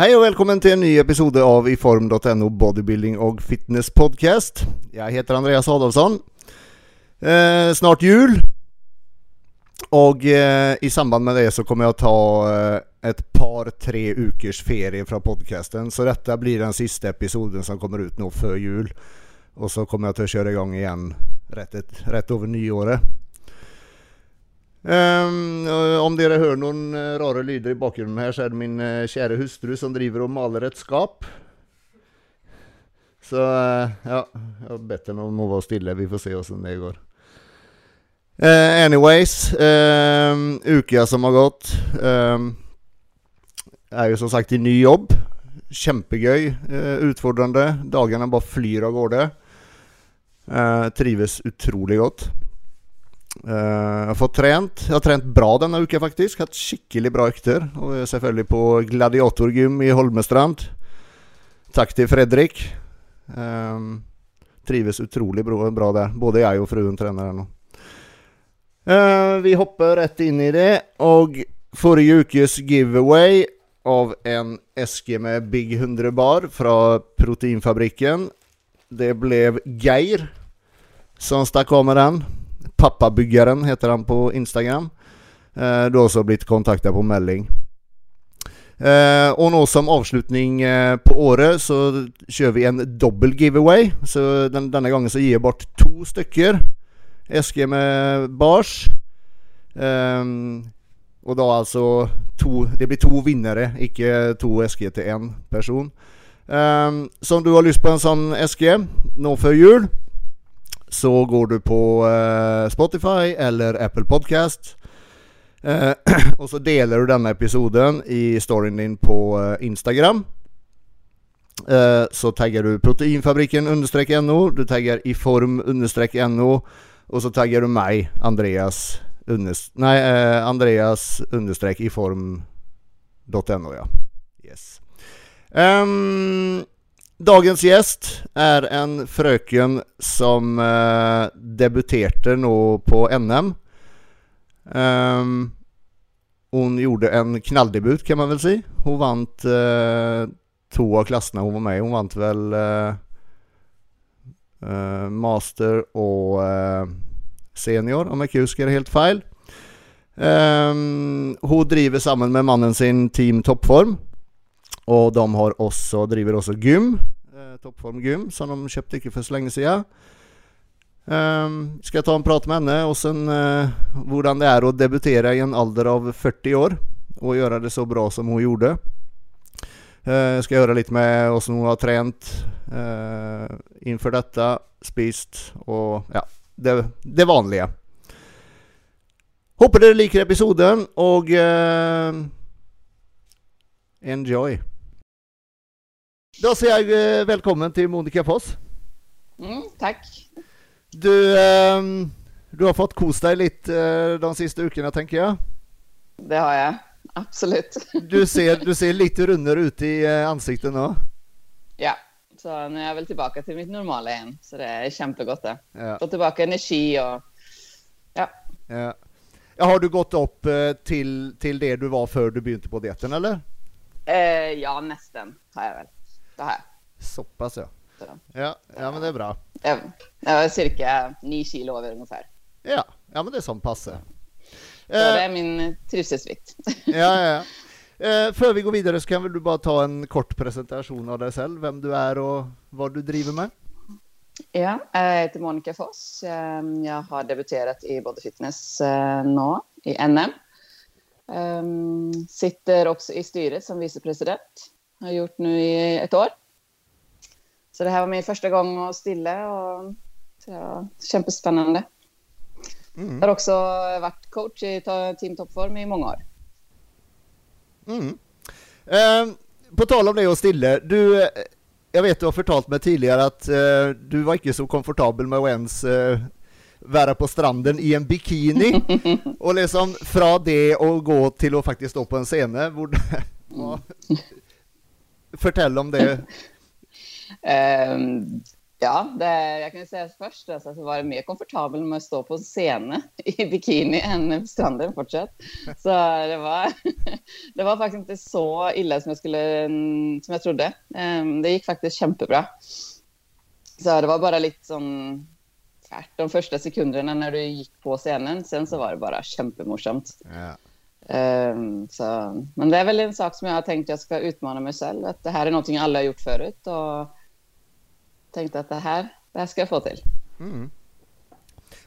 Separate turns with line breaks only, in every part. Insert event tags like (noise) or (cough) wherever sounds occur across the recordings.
Hej och välkommen till en ny episod av iform.no Bodybuilding och Fitness Podcast. Jag heter Andreas Adolfsson. Eh, snart jul. Och eh, i samband med det så kommer jag ta eh, ett par, tre ukers ferie från podcasten. Så detta blir den sista episoden som kommer ut nu för jul. Och så kommer jag att köra igång igen rätt, rätt över nyåret. Um, om dere hör noen eh, rare rara lyder i bakgrunden här så är det min eh, kjære kära hustru som driver och maler ett skap. Så uh, ja, jag har bett henne om att vara stilla, vi får se hur det går. Uh, anyways, ehm, um, Uka som har gått um, är ju som sagt i ny jobb. Kjempegøy. uh, utfordrende. dagarna bara flyr av gårde. Uh, trivs otroligt godt. Eh, jag har fått trent, jag har trent bra denna vecka faktiskt, haft skickligt bra ökter och jag är selvfølgelig på Gladiatorgym i Holmestrand. Tack till Fredrik. Um, trivs otroligt bra, bra där, både jag och frun tränar nu. Uh, vi hoppar rätt in i det och förra veckans giveaway av en eske med Big 100 bar från Proteinfabriken. Det blev Geir som stack av med den. Pappabyggaren heter han på Instagram. Eh, du har också blivit kontaktad på Melling. Eh, och nu som avslutning eh, på året så kör vi en dubbel giveaway. Så den, denna gången så ger jag bort två stycken SG med bars. Eh, och då alltså to, det blir två vinnare, icke två SG till en person. Ehm, um, så om du har lyssnat på en sån SG nå för jul så går du på eh, Spotify eller Apple Podcast eh, (clears throat) och så delar du denna episoden i storyn din på eh, Instagram. så taggar du proteinfabriken understreck NO, du taggar i form understreck NO och så taggar du mig, Andreas, underst nej, Andreas understreck i ja. Yes. Um, Dagens gäst är en fröken som eh, debuterade nu på NM. Um, ehm, hon gjorde en knalldebut kan man väl säga. Hon vann eh, två av klasserna hon var med Hon vann väl eh, eh, Master och eh, Senior om jag inte huskar helt fel. Um, hon driver samman med mannen sin Team Toppform. Och de har också, driver också gym, eh, Toppform Gym, som de köpte inte för så länge sedan. Um, ska ta en prat med henne och sen eh, uh, hur det är att debutera i en ålder av 40 år och göra det så bra som hon gjorde. Uh, ska göra lite med oss som hon har tränat uh, inför detta, spist och ja, det, det vanliga. Hoppas det liker episoden och uh, enjoy! Då säger jag eh, välkommen till Monica Foss.
Mm, tack.
Du, eh, du har fått kosta dig lite eh, de sista veckorna tänker jag.
Det har jag, absolut.
Du ser, (laughs) du ser lite rundare ut i eh, ansiktet nu.
Ja, så nu är jag väl tillbaka till mitt normala igen, så det är jättegott det. Ja. Få tillbaka energi och ja.
ja. Har du gått upp till, till det du var för du började på dieten eller?
Eh, ja, nästan har jag väl det här.
Så pass ja. Ja, ja men det är bra.
Var cirka 9 kilo över ungefär.
Ja, ja men det är som passar.
Så det är min trivselsvikt. (laughs)
Ja, ja, ja. Eh, för vi går vidare så kan väl du bara ta en kort presentation av dig själv, vem du är och vad du driver med?
Ja, jag heter Monica Foss. Ehm, jag har debuterat i Body Fitness eh, nu i NM. Ehm, sitter också i styret som vicepresident har gjort nu i ett år. Så det här var min första gång att stilla och så ja, kämpespännande. Mm. Jag har också varit coach i Team Toppform i många år.
Mm. Eh, på tal om det och stille, du, jag vet du har förtalt mig tidigare att eh, du var inte så komfortabel med att ens eh, vara på stranden i en bikini (laughs) och liksom från det och gå till att faktiskt stå på en scen. Borde, (laughs) mm. Förtäll om det.
Um, (laughs) Ja, det, jag kan säga först alltså, att det var mer komfortabel med att stå på scenen (laughs) i bikini än på stranden fortsatt. (laughs) Så det var, det var faktiskt inte så illa som jag, skulle, som jag trodde. Ehm, det gick faktiskt jättebra. Så det var bara lite tvärt de första sekunderna när du gick på scenen. Sen så var det bara jättemorsamt. Ja. Um, så, men det är väl en sak som jag har tänkt jag ska utmana mig själv. Att det här är någonting alla har gjort förut. Och tänkte att det här, det här ska jag få till. Mm.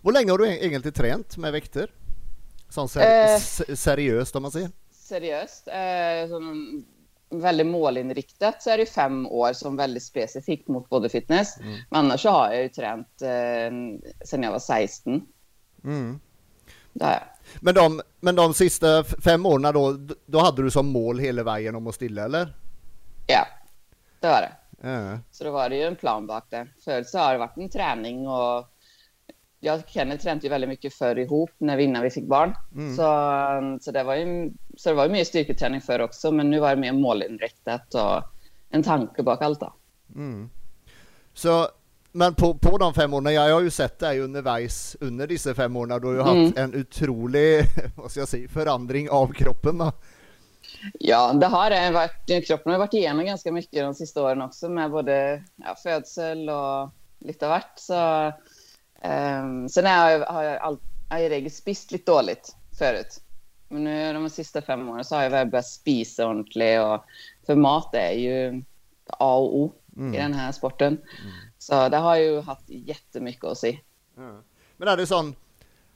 Hur länge har du egentligen tränat med vikter? Ser eh, seriöst om man säger.
Seriöst. Som väldigt målinriktat så är det fem år som väldigt specifikt mot både fitness. Mm. Men annars så har jag ju tränat eh, sedan jag var 16. Mm.
Men, de, men de sista fem åren då, då hade du som mål hela vägen om att stilla eller?
Ja, det var det. Ja. Så då var det ju en plan bak det. Förut så har det varit en träning och jag och Kenneth tränade ju väldigt mycket förr ihop när vi, innan vi fick barn. Mm. Så, så, det var ju, så det var ju mer styrketräning förr också, men nu var det mer målinriktat och en tanke bak allt då. Mm.
Så, men på, på de fem åren, jag har ju sett dig undervis under dessa fem åren, du har ju mm. haft en otrolig, (laughs) vad ska jag säga, förändring av kroppen då.
Ja, det har varit. Kroppen har varit igenom ganska mycket de sista åren också med både ja, födsel och lite av vart. Så, um, sen har jag, har jag, all, jag i regel spist lite dåligt förut. Men nu de sista fem åren så har jag börjat spisa ordentligt. Och, för mat är ju A och O mm. i den här sporten. Mm. Så det har ju haft jättemycket att se.
Ja. Men är det sån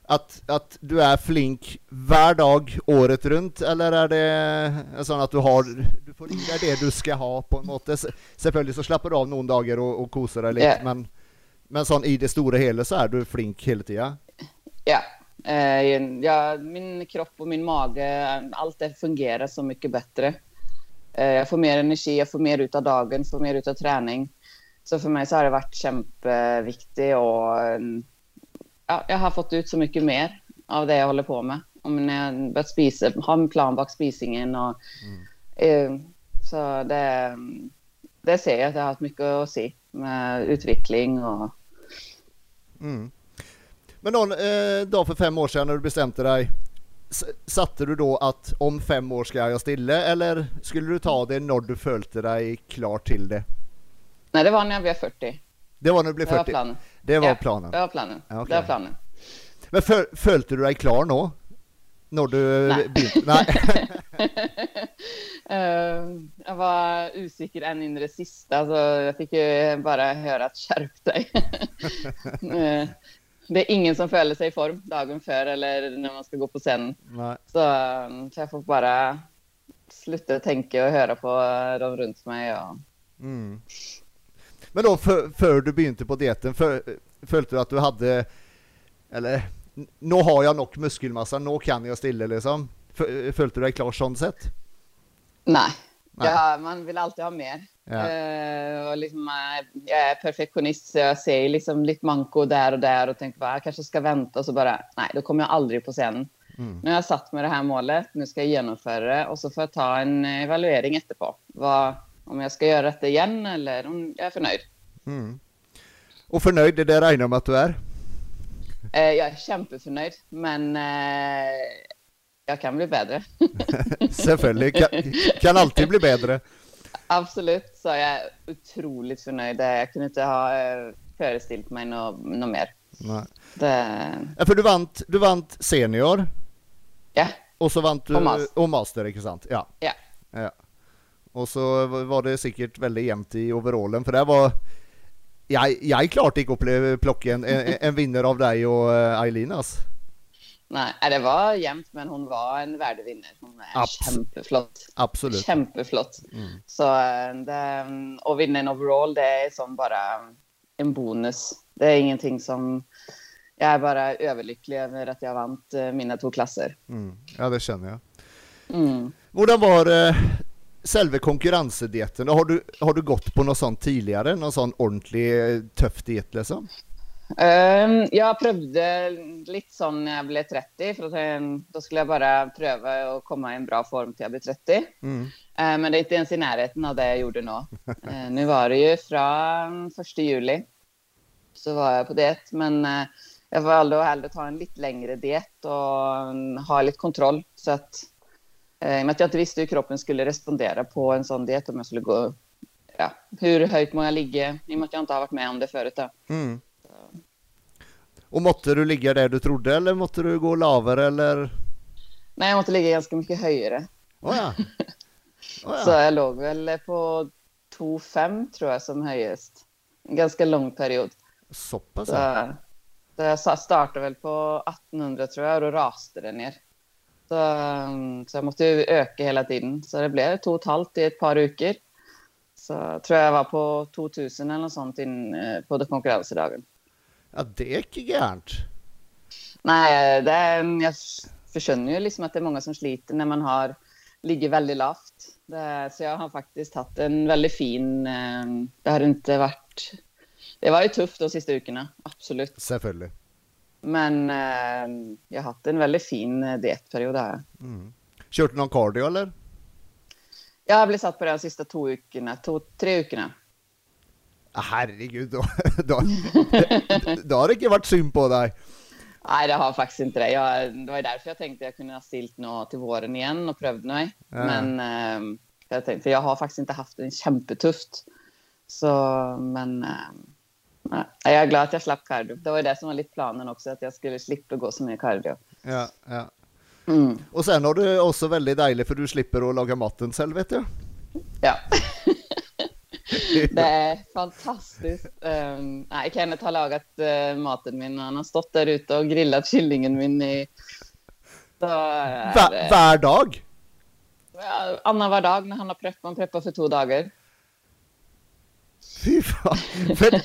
att, att du är flink varje dag året runt eller är det sån att du har du får in det du ska ha på något sätt? Självklart så släpper du av någon dagar och, och kosar dig lite yeah. men, men sån i det stora hela så är du flink hela tiden?
Ja. Eh, ja, min kropp och min mage, allt det fungerar så mycket bättre. Eh, jag får mer energi, jag får mer ut av dagen, får mer ut av träning. Så för mig så har det varit jätteviktigt och ja, jag har fått ut så mycket mer av det jag håller på med. Om när jag börjat spisa, ha en plan bak spisingen och mm. eh, så det, det ser jag att jag har haft mycket att se med utveckling och
mm. Men någon eh, dag för fem år sedan när du bestämde dig Satte du då att om fem år ska jag stilla eller skulle du ta det när du följde dig klart till det?
Nej, det var när jag blev 40.
Det var när du blev 40? Det var planen. Det var
ja,
planen?
Det var planen. Okay. Det var planen.
Men föl följde du dig klar nå? När du Nej. Nej.
uh, (laughs) jag var osäker än in i det sista, så jag fick ju bara höra att skärp dig. uh, (laughs) det är ingen som följer sig i form dagen före eller när man ska gå på scen. Så, så jag får bara sluta tänka och höra på de runt mig. Och... Mm.
Men då för, för du begynte på dieten, för, följde du att du hade, eller nu har jag nog muskelmassa, nu kan jag stilla liksom. Följde du dig klart sånt sätt?
Nej, Nej. Ja, man vill alltid ha mer. Ja. Uh, och liksom, jag är perfektionist så jag ser liksom lite manko där och där och tänker bara jag kanske ska vänta och så bara nej, då kommer jag aldrig på scen. Mm. Nu har jag satt med det här målet, nu ska jag genomföra det och så får jag ta en evaluering efterpå. Vad, om jag ska göra detta igen eller om jag är förnöjd. Mm.
Och förnöjd, det där regnar med att du är?
Eh, jag är kämpeförnöjd, men eh, jag kan bli bättre. (laughs)
Självklart, kan, kan alltid bli bättre. (laughs)
Absolut, så jag är otroligt förnöjd. Jag kunde inte ha eh, föreställt mig något, något mer. Nej.
Det... Ja, för du vann, du vann senior.
Ja.
Och så vann du och master, och master inte sant? Ja.
ja.
ja. Och så var det säkert väldigt jämnt i overallen, för det var jag, jag är klart inte att plocka en, en, en vinnare av dig och eh, Eilinas.
Nej, det var jämnt, men hon var en värdevinnare. Hon är Abs kämpeflott.
Absolut.
Kämpeflott. Mm. Så eh, det, och vinna en overall, det är som bara en bonus. Det är ingenting som... Jag är bara överlycklig över att jag vann eh, mina två klasser.
Mm. Ja, det känner jag. Mm. Hur var själva konkurrensdieten, har du, har du gått på något sånt tidigare? Någon sån ordentlig eh, tuff diet liksom?
Um, jag prövade lite sån när jag blev 30, för då, då skulle jag bara pröva att komma i en bra form till jag blev 30. Mm. Uh, men det är inte ens i närheten av det jag gjorde nu. Uh, (laughs) nu var det ju från 1 juli så var jag på diet. Men eh, jag valde att hellre ta en lite längre diet och ha lite kontroll. Så att, I och med att jag inte visste hur kroppen skulle respondera på en sån diet, om jag skulle gå ja, hur högt må jag ligga, i och med att jag inte har varit med om det förut.
Mm. Och måtte du ligga där du trodde eller måtte du gå lavare eller?
Nej, jag måste ligga ganska mycket högre.
Oh ja. (laughs)
Oh ja. Så jag låg väl på 2,5 tror jag som högst. En ganska lång period.
Så pass?
Så, så jag startade väl på 1800 tror jag och då raste det ner. Så, så jag måste ju öka hela tiden. Så det blev 2,5 i ett par veckor. Så tror jag var på 2000 eller något sånt in eh, på konkurrensdagen.
Ja, det är inte gärnt.
Nej, det är, jag förstår ju liksom att det är många som sliter när man har ligger väldigt lavt. Det, så jag har faktiskt haft en väldigt fin... Eh, det har inte varit... Det var ju tufft de sista veckorna, absolut.
Selvfølgelig.
Men eh, jag har haft en väldigt fin eh, dietperiod här.
Mm. Kört någon cardio eller?
Jag blev satt på det de sista två veckorna, två, tre veckorna.
Ah, herregud, då, då, då har det inte varit synd på dig.
Nej, det har faktiskt inte det. Jag, det var därför jag tänkte att jag kunde ha stilt något till våren igen och prövat mig. Ja. Men eh, jag tänkte, för jag har faktiskt inte haft det kämpetufft. Så, men eh, jag är glad att jag slapp cardio. Det var det som var lite planen också, att jag skulle slippa gå så mycket cardio.
Ja, ja. Mm. Och sen har du också väldigt dejligt för du slipper att laga maten själv vet jag.
Ja. (laughs) det är fantastiskt. Um, nej, Kenneth har lagat uh, maten min. Han har stått där ute och grillat kyllingen min i...
Så, Va var dag?
Ja, annan var dag när han har preppat. Han preppar för två dagar.
Fy fan. För,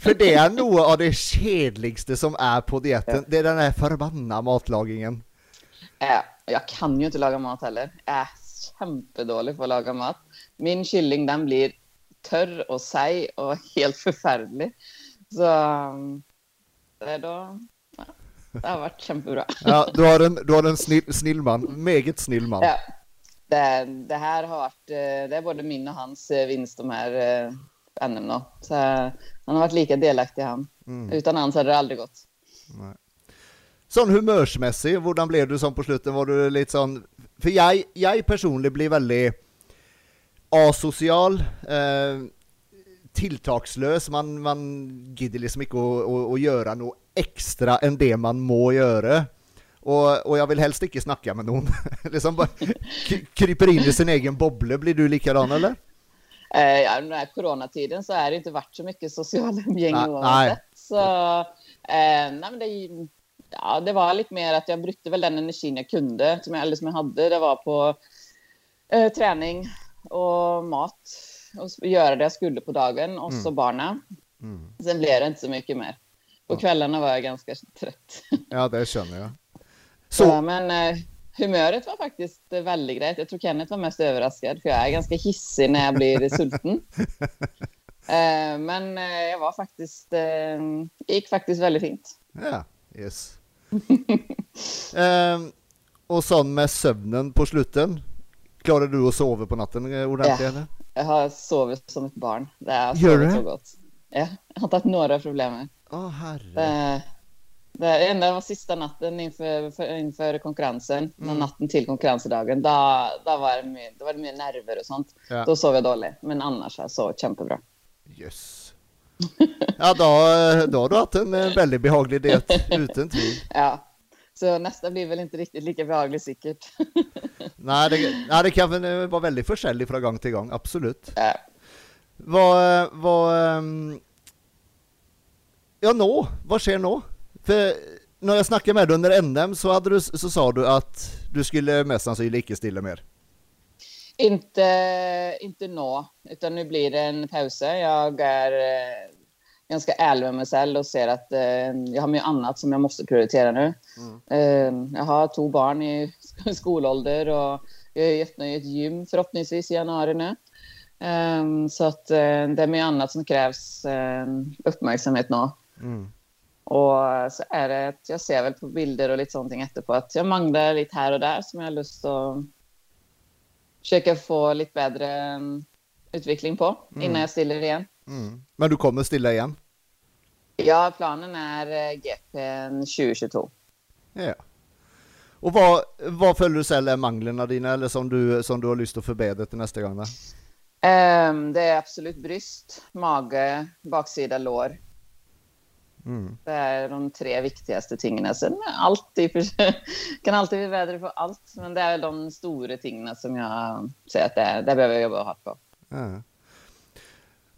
för det är nog av det kedligaste som är på dieten. Det är den här förbanna matlagningen.
Äh, jag kan ju inte laga mat heller. Jag är kämpedålig på att laga mat. Min kylling den blir törr och seg och helt förfärlig. Så det, då, ja, det har varit kämpebra.
Ja, du har en, du har en snill, snill man, meget snill man.
Ja, det, det, här har varit, eh, det är både min och hans eh, vinst de här eh, NM då. Så han har varit lika delaktig han. Mm. Utan hans hade det aldrig gått.
Nej. Sån humörsmässig, hur blev du som på slutet? Var du lite sån, för jag, jag personligen blir väldigt asocial, eh, tilltakslös, man, man gidder liksom inte att göra något extra än det man må göra. Och, och jag vill helst inte snacka med någon. (laughs) liksom bara kryper in i sin egen bobble. Blir du likadan eller?
Eh, ja, den här coronatiden så är det inte varit så mycket sociala umgänge oavsett. Så, eh, nej, men det, ja, det var lite mer att jag brukte väl den energin jag kunde, som jag, eller som jag hade. Det var på eh, träning, och mat och göra det jag skulle på dagen och mm. så barnen. Mm. Sen blev det inte så mycket mer. På kvällarna var jag ganska trött.
Ja, det känner jag. (laughs)
Så. Ja, men eh, humöret var faktiskt väldigt grejt. Jag tror Kenneth var mest överraskad, för jag är ganska hissig när jag blir (laughs) sulten. eh, men eh, jag var faktiskt... Eh, gick faktiskt väldigt fint.
Ja, yes. (laughs) Ehm, och sån med sömnen på slutet. Klarar du att sova på natten eh, ordentligt? Ja,
jag har sovit som ett barn. Det har Gör du? så gott. Ja, jag har haft några problem
Åh oh, herre.
Det, enda var sista natten inför, för, inför konkurrensen, mm. natten till konkurrensdagen, då, då, var det mer, då var det mer nerver och sånt. Ja. Då sov jag dåligt, men annars jag sovit jättebra.
Yes. Ja, då, eh, då har du haft en eh, väldigt behaglig diet, utan tvivel. (laughs)
Ja, så nästa blir väl inte riktigt lika behaglig säkert. (laughs)
nej, det, nej, det kan väl vara väldigt försäljligt från gång till gång, absolut. Äh. Vad, vad, um... ja nå, vad sker nå? För när jag snackade med dig under NM så, hade du, så sa du att du skulle mest sannolikt inte stilla mer.
Inte, inte nå, utan nu blir det en paus. Jag är eh, ganska ärlig med mig själv och ser att eh, jag har mycket annat som jag måste prioritera nu. Mm. Eh, jag har två barn i skolålder och jag öppnar ett gym förhoppningsvis i januari nu. Eh, så att eh, det är mycket annat som krävs eh, uppmärksamhet nu. Mm. Och så är det att jag ser väl på bilder och lite sånt efterpå att jag manglar lite här och där som jag har lust att försöka få lite bättre mm, utveckling på mm. innan jag stiller igen.
Mm. Men du kommer stilla igen?
Ja, planen är eh, GP 2022.
Ja. Och vad, vad följer du är manglerna dina eller som du, som du har lust att förbättra till nästa gång?
Um, det är absolut bröst, mage, baksida lår. Mm. Det är de tre viktigaste tingen. Sen alltid för, (laughs) kan alltid bli bättre på allt, men det är de stora tingen som jag säger att det, det behöver jag jobba hårt på. Ja.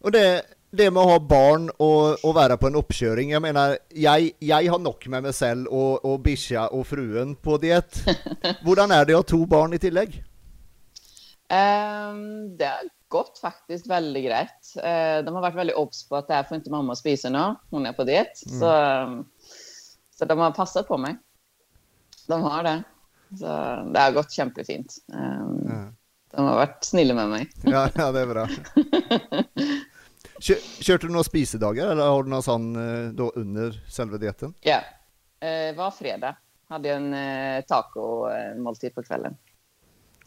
Och det, det med att ha barn och, och vara på en uppkörning, jag menar, jag, jag har nog med mig själv och, och Bisha och fruen på diet. (laughs) Hur är det att ha två barn i tillägg?
Um, det gått faktiskt väldigt grejt. Uh, de har varit väldigt obs på att det här får inte mamma spisa nu, hon är på diet. Mm. Så, um, så de har passat på mig. De har det. Så det har gått jättefint. Um, mm. De har varit snälla med mig. (laughs)
Ja, ja det är bra. (laughs) Kör, kört du några spisedagar eller har du någon sån eh, då under själva dieten?
Ja, eh, var fredag hade jag en eh, taco-måltid på kvällen.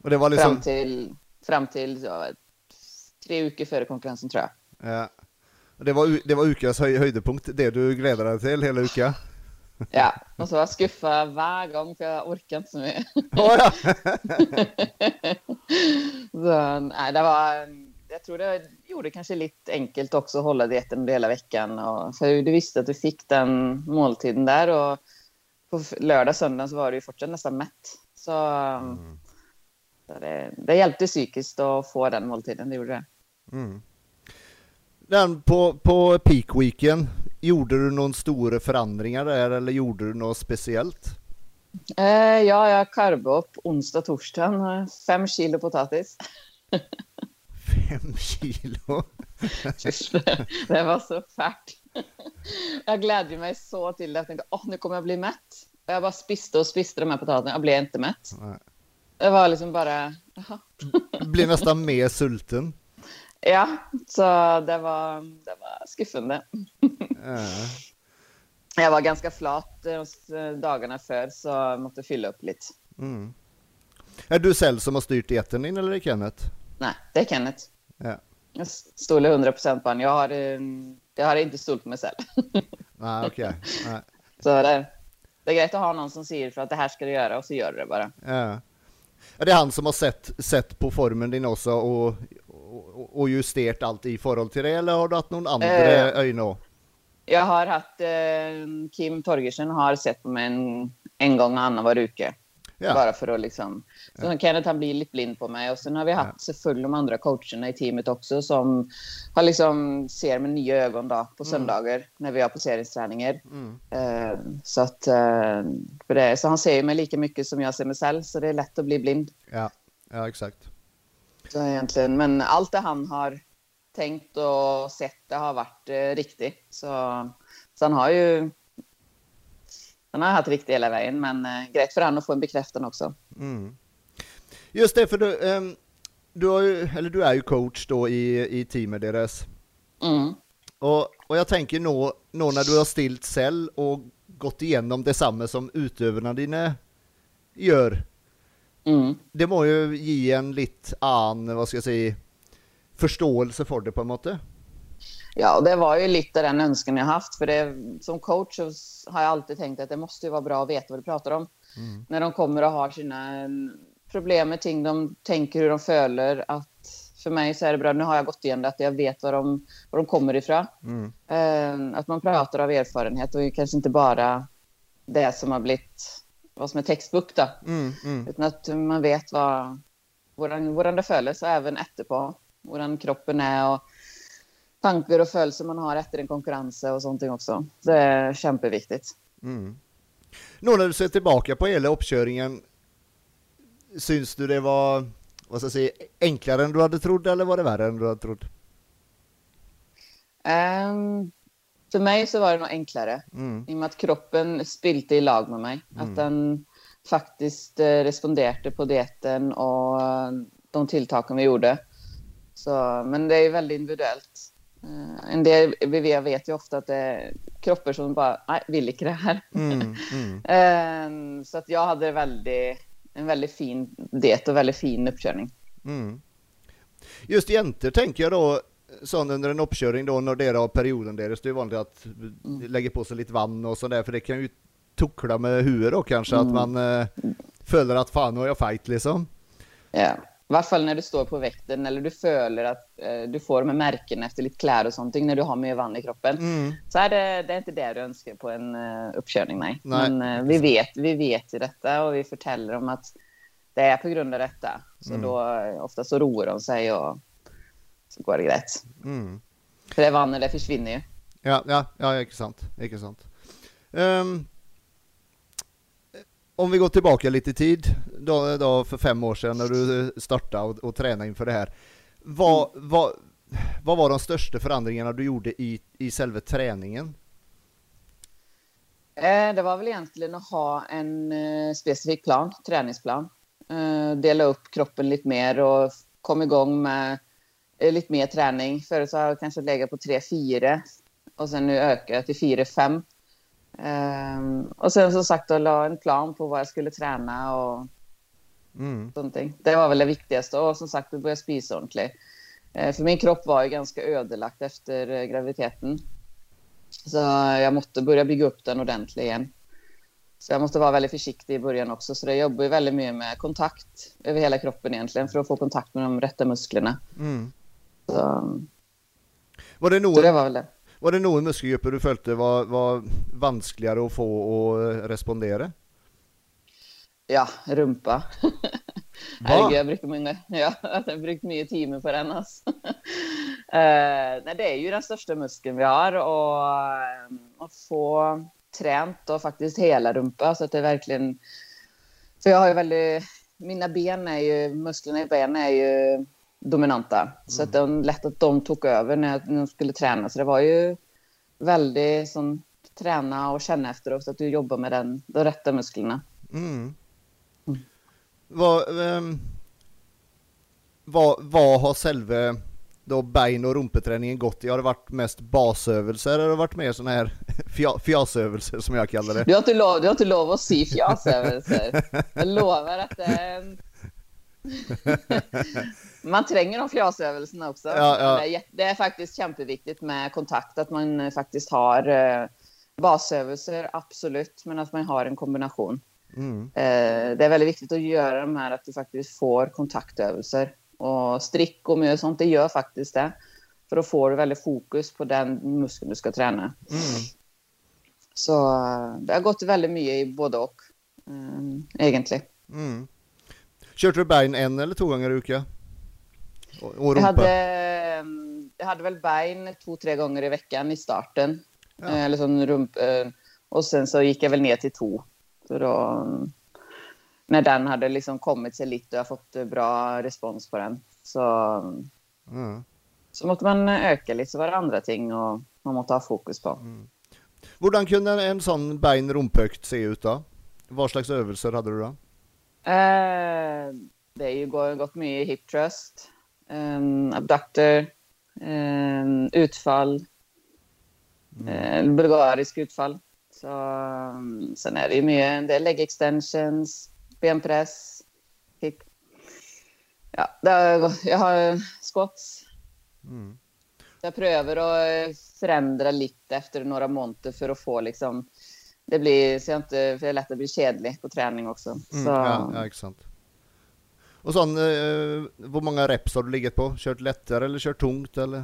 Och det var liksom...
Fram till, fram till ja, tre veckor före konkurrensen tror jag.
Ja. Det var, det var Ukas höj, höjdepunkt, det du glädde dig till hela Uka? (laughs)
Ja, och så var jag skuffa varje gång för jag orkar inte så mycket. Oh, (laughs) ja. (laughs) så, nej, det var jag tror det gjorde kanske lite enkelt också att hålla dieten under hela veckan. Och, för du visste att du fick den måltiden där och på lördag, söndag så var du ju fortfarande nästan mätt. Så, mm. så det, det, hjälpte psykiskt att få den måltiden, det gjorde det. Mm.
Den på, på peak weekend, gjorde du någon stora förändringar där eller gjorde du något speciellt?
Eh, ja, jag karbade upp onsdag, torsdag, fem kilo potatis.
Fem kilo?
det var så färt. Jag glädde mig så till det. Jag tänkte, åh, nu kommer jag bli mätt. Och jag bara spiste och spiste de här potatisarna. Jag blev inte mätt. Nej. Det var liksom bara...
Blev nästan mer sulten.
Ja, så det var, det var skuffande. Äh. Jag var ganska flat eh, dagarna för så jag måste fylla upp lite. Mm.
Är du själv som har styrt dieten din eller är det Kenneth?
Nej, det är Kenneth. Ja. Jag stolar 100 procent på honom. Jag har, jag har inte stolt mig själv. (laughs)
Nej, okej. Okay.
Så det, det är grejt att ha någon som säger för att det här ska du göra och så gör du det bara.
Ja. Är det han som har sett, sett på formen din också och, och, justerat allt i förhållande till det eller har du haft någon andra eh, ögon?
Jag har haft eh, Kim Torgersen har sett på mig en, en gång Anna var uke. Ja. Bara för att liksom... Så ja. Kenneth han blir lite blind på mig. Och sen har vi haft ja. full de andra coacherna i teamet också som har liksom ser med nya ögon då på mm. söndagar mm. när vi har poseringsträningar. Mm. Uh, så att... Uh, för det, så han ser mig lika mycket som jag ser mig själv. Så det är lätt att bli blind.
Ja, ja exakt.
Så egentligen, men allt det han har tänkt och sett det har varit uh, riktigt. Så, så han har ju den har haft riktigt hela vägen, men eh, grejt för han att få en bekräftan också. Mm.
Just det, för du, um, du, ju, eller du är ju coach då i, i teamet deras. Mm. Och, och jag tänker nå, nå när du har stilt cell och gått igenom detsamma som utövarna dina gör. Mm. Det må ju ge en lite an, vad ska jag säga, förståelse för det på en måte.
Ja, det var ju lite den önskan jag haft. För det, som coach har jag alltid tänkt att det måste vara bra att veta vad du pratar om. Mm. När de kommer och har sina problem med ting, de tänker hur de följer. Att för mig så är det bra, nu har jag gått igenom det, att jag vet var de, var de kommer ifrån. Mm. Uh, att man pratar av erfarenhet och kanske inte bara det som har blivit, vad som är textbok då. Mm, mm. Utan att man vet vad, hur det följs och även efterpå. Hur kroppen är och tankar och följder man har efter en konkurrens och sånt också. Det är kämpeviktigt. Mm.
Nu när du ser tillbaka på hela uppkörningen, syns du det var vad ska jag säga, enklare än du hade trott eller var det värre än du hade trott?
Um, för mig så var det nog enklare, mm. i och med att kroppen spilte i lag med mig. Mm. Att den faktiskt eh, responderade på dieten och de tilltagen vi gjorde. Så, men det är väldigt individuellt. Uh, en del VV vet ju ofta att det är kroppar som bara, nej, vill inte det här. Mm, mm. uh, (laughs) så att jag hade väldigt, en väldigt fin diet och väldigt fin uppkörning. Mm.
Just jenter tänker jag då, sån under en uppkörning då när det är perioden där det är vanligt att mm. lägga på sig lite vann och sådär för det kan ju tukla med huvudet då kanske mm. att man eh, följer att fan nu har jag fight liksom.
Ja, i varje fall när du står på väkten eller du följer att eh, du får med märken efter lite kläder och sånt när du har mer vann i kroppen. Mm. Så är det, det är inte det du önskar på en uh, uppkörning, nej. nej. Men uh, vi, vet, vi vet ju detta och vi förtäller om att det är på grund av detta. Så mm. då uh, ofta så roar de sig och så går det rätt. Mm. För det vannet det försvinner ju.
Ja, ja, ja, inte sant. Inte sant. Um, om vi går tillbaka lite i tid, då, då för fem år sedan när du startade och, och tränade inför det här. Vad, mm. vad, vad var de största förändringarna du gjorde i, i själva träningen?
Eh, det var väl egentligen att ha en eh, specifik plan, träningsplan. Eh, dela upp kroppen lite mer och komma igång med lite mer träning. Förut har jag kanske legat på 3-4 och sen nu ökar jag till 4-5. Um, och sen som sagt då la en plan på vad jag skulle träna och mm. sånting. Det var väl det viktigaste. Och som sagt, börja spisa ordentligt. Uh, för min kropp var ju ganska ödelagt efter uh, graviditeten. Så jag måste börja bygga upp den ordentligt igen. Så jag måste vara väldigt försiktig i början också. Så jag jobbar ju väldigt mycket med kontakt över hela kroppen egentligen för att få kontakt med de rätta musklerna. Mm. Så,
var det så det var väl det. Var det någon muskelgrupper du följde var, var vanskligare att få att respondera?
Ja, rumpa. Herregud, jag brukar många, ja, jag brukar mycket timmar på den. Alltså. uh, nej, det är ju den största muskeln vi har och uh, att få tränt och faktiskt hela rumpa så att det verkligen... För jag har ju väldigt... Mina ben är ju, musklerna i benen är ju dominanta. Mm. Så att det var lätt att de tog över när när jag skulle träna. Så det var ju väldigt som träna och känna efteråt så att du jobbar med den, de rätta musklerna. Mm.
Mm. Vad, um, vad, vad har själva då bein och rumpeträningen gått i? Har det varit mest basövningar eller har det varit mer sådana här (laughs) fjasövningar som jag kallar det?
Du har inte lov, du har inte lov att se fjasövningar. (laughs) Jag lovar att det är (laughs) man tränger de fjasövelserna också. Ja, ja. Det är faktiskt jätteviktigt med kontakt, att man faktiskt har eh, basövelser, absolut, men att man har en kombination. Mm. Eh, det är väldigt viktigt att göra de här, att du faktiskt får kontaktövelser. Och strick och mycket sånt, det gör faktiskt det. För då får du väldigt fokus på den muskeln du ska träna. Mm. Så eh, det har gått väldigt mycket i både och, eh, egentligen. Mm.
Körde du bergen en eller två gånger i veckan?
Och, och jag, hade, jag hade väl bergen två, tre gånger i veckan i starten. Ja. Eh, eller sån rump, eh, och sen så gick jag väl ner till två. Så då, när den hade liksom kommit sig lite och jag fått bra respons på den. Så, mm. så måste man öka lite, så var det andra ting och man måste ha fokus på. Mm.
Hur kunde en sån bein rumpökt se ut då? Vad slags övelser hade du då?
Uh, det är ju gått mycket hip trust, um, abductor, um, utfall, mm. uh, bulgarisk utfall. Så, um, sen är det ju mycket, det är leg extensions, benpress, hip. Ja, har, jag har squats. Mm. Jag prövar att förändra lite efter några månader för att få liksom det blir så jag inte, för det är lätt att bli kedlig på träning också. Mm.
Ja, ja, exakt. Och sån, eh, hur många reps har du legat på? Kört lättare eller kört tungt eller?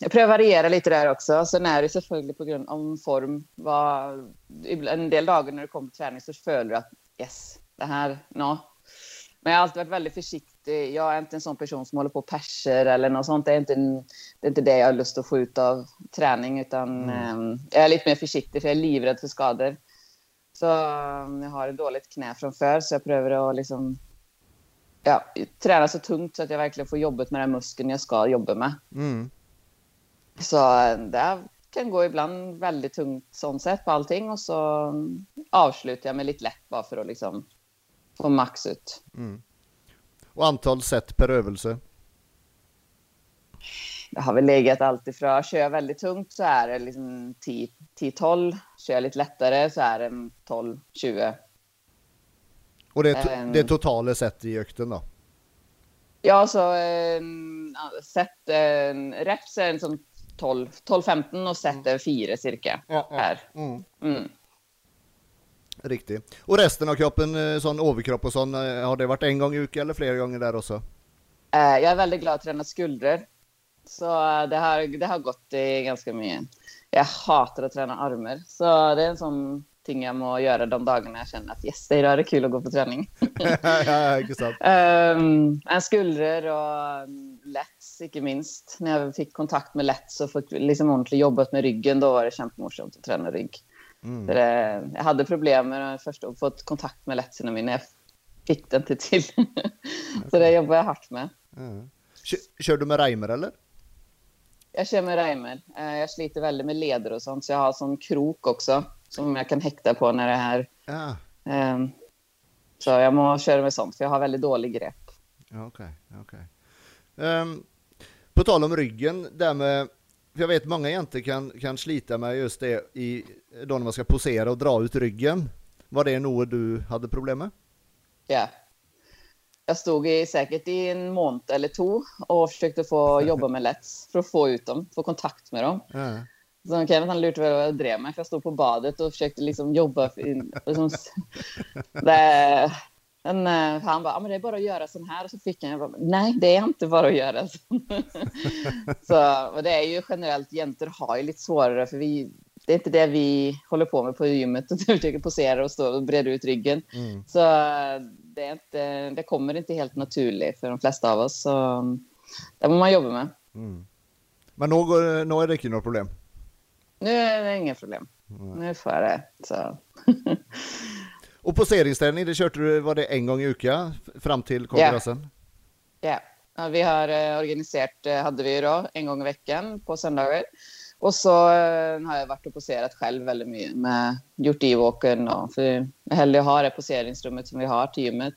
Jag prövar variera lite där också. Sen är det selvfølgelig på grund av form. Var, en del dagar när du kommer på träning så följer du att yes, det här, no, men jag har alltid varit väldigt försiktig. Jag är inte en sån person som håller på perser eller något sånt. Det är inte, det är inte det jag har lust att få ut av träning, utan mm. eh, jag är lite mer försiktig för jag är livrädd för skador. Så um, jag har ett dåligt knä från förr, så jag prövar att liksom, ja, träna så tungt så att jag verkligen får jobbet med den muskeln jag ska jobba med. Mm. Så det kan gå ibland väldigt tungt sånt sätt på allting och så um, avslutar jag med lite lätt bara för att liksom få max ut. Mm.
Och antal set per övelse?
Det har väl legat alltifrån, kör jag väldigt tungt så är det liksom 10-12. Kör jag lite lättare så är det 12-20.
Och det är, um, det är totala set i ökten då?
Ja, så eh, set eh, reps är sånn 12-15 og set er 4 cirka her.
Mm.
Mm.
Riktig. Och resten av kroppen, eh, sån överkropp och sån, eh, har det varit en gång i veckan eller flera gånger där också?
Eh, jag är väldigt glad att träna skuldror. Så det har, det har gått i ganska mycket. Jag hatar att träna armar. Så det är en sån ting jag må göra de dagarna jag känner att yes, idag är det kul att gå på träning. (laughs)
ja, sant.
Um, en skuldror och um, Let's, inte minst. När jag fick kontakt med Let's och fick liksom ordentligt jobbat med ryggen, då var det jättemorsamt att träna rygg.
Mm.
Det, jag hade problem med att först få kontakt med Let's innan jag fick den inte till. (laughs) så det jobbar jag hårt med.
Ja. Kör, kör du med Reimer eller?
Jag kör med Reimer. Eh, Jag sliter väldigt med leder och sånt, så jag har sån krok också som jag kan häkta på när det är här.
Ja,
Ehm, Så jag måste köra med sånt, för jag har väldigt dålig grepp.
okej. okej. Ehm, på tal om ryggen, där med, jag vet många jenter kan, kan slita med just det i, då när man ska posera och dra ut ryggen. Var det något du hade problem med?
Ja. Jag stod i, säkert i en månad eller två och försökte få (laughs) jobba med Let's för att få ut dem, få kontakt med dem.
Ja.
Så Kevin han lurade vad jag drev med, för jag stod på badet och försökte liksom jobba. För, (laughs) liksom, det, men, eh, han bara, ah, men det är bara att göra sån här. Och så fick han, jag bara, nej det är inte bara att göra så. (laughs) så och det är ju generellt, jäntor har ju lite svårare, för vi, det är inte det vi håller på med på gymmet, att vi försöker posera och stå och breda ut ryggen.
Mm.
Så det, är inte, det kommer inte helt naturligt för de flesta av oss. Så mm, det må man jobba med.
Mm. Men nu, nu är det inte något problem?
Nu är det inga problem. Nu får jag det. Så. (laughs)
Och poseringsträning, det körde du, var det en gång i veckan fram till kongressen?
Ja. Ja, vi har eh, organiserat, eh, hade vi då, en gång i veckan på söndagar. Och så eh, har jag varit och poserat själv väldigt mycket med gjort e-walken och för hellre har det poseringsrummet som vi har till gymmet.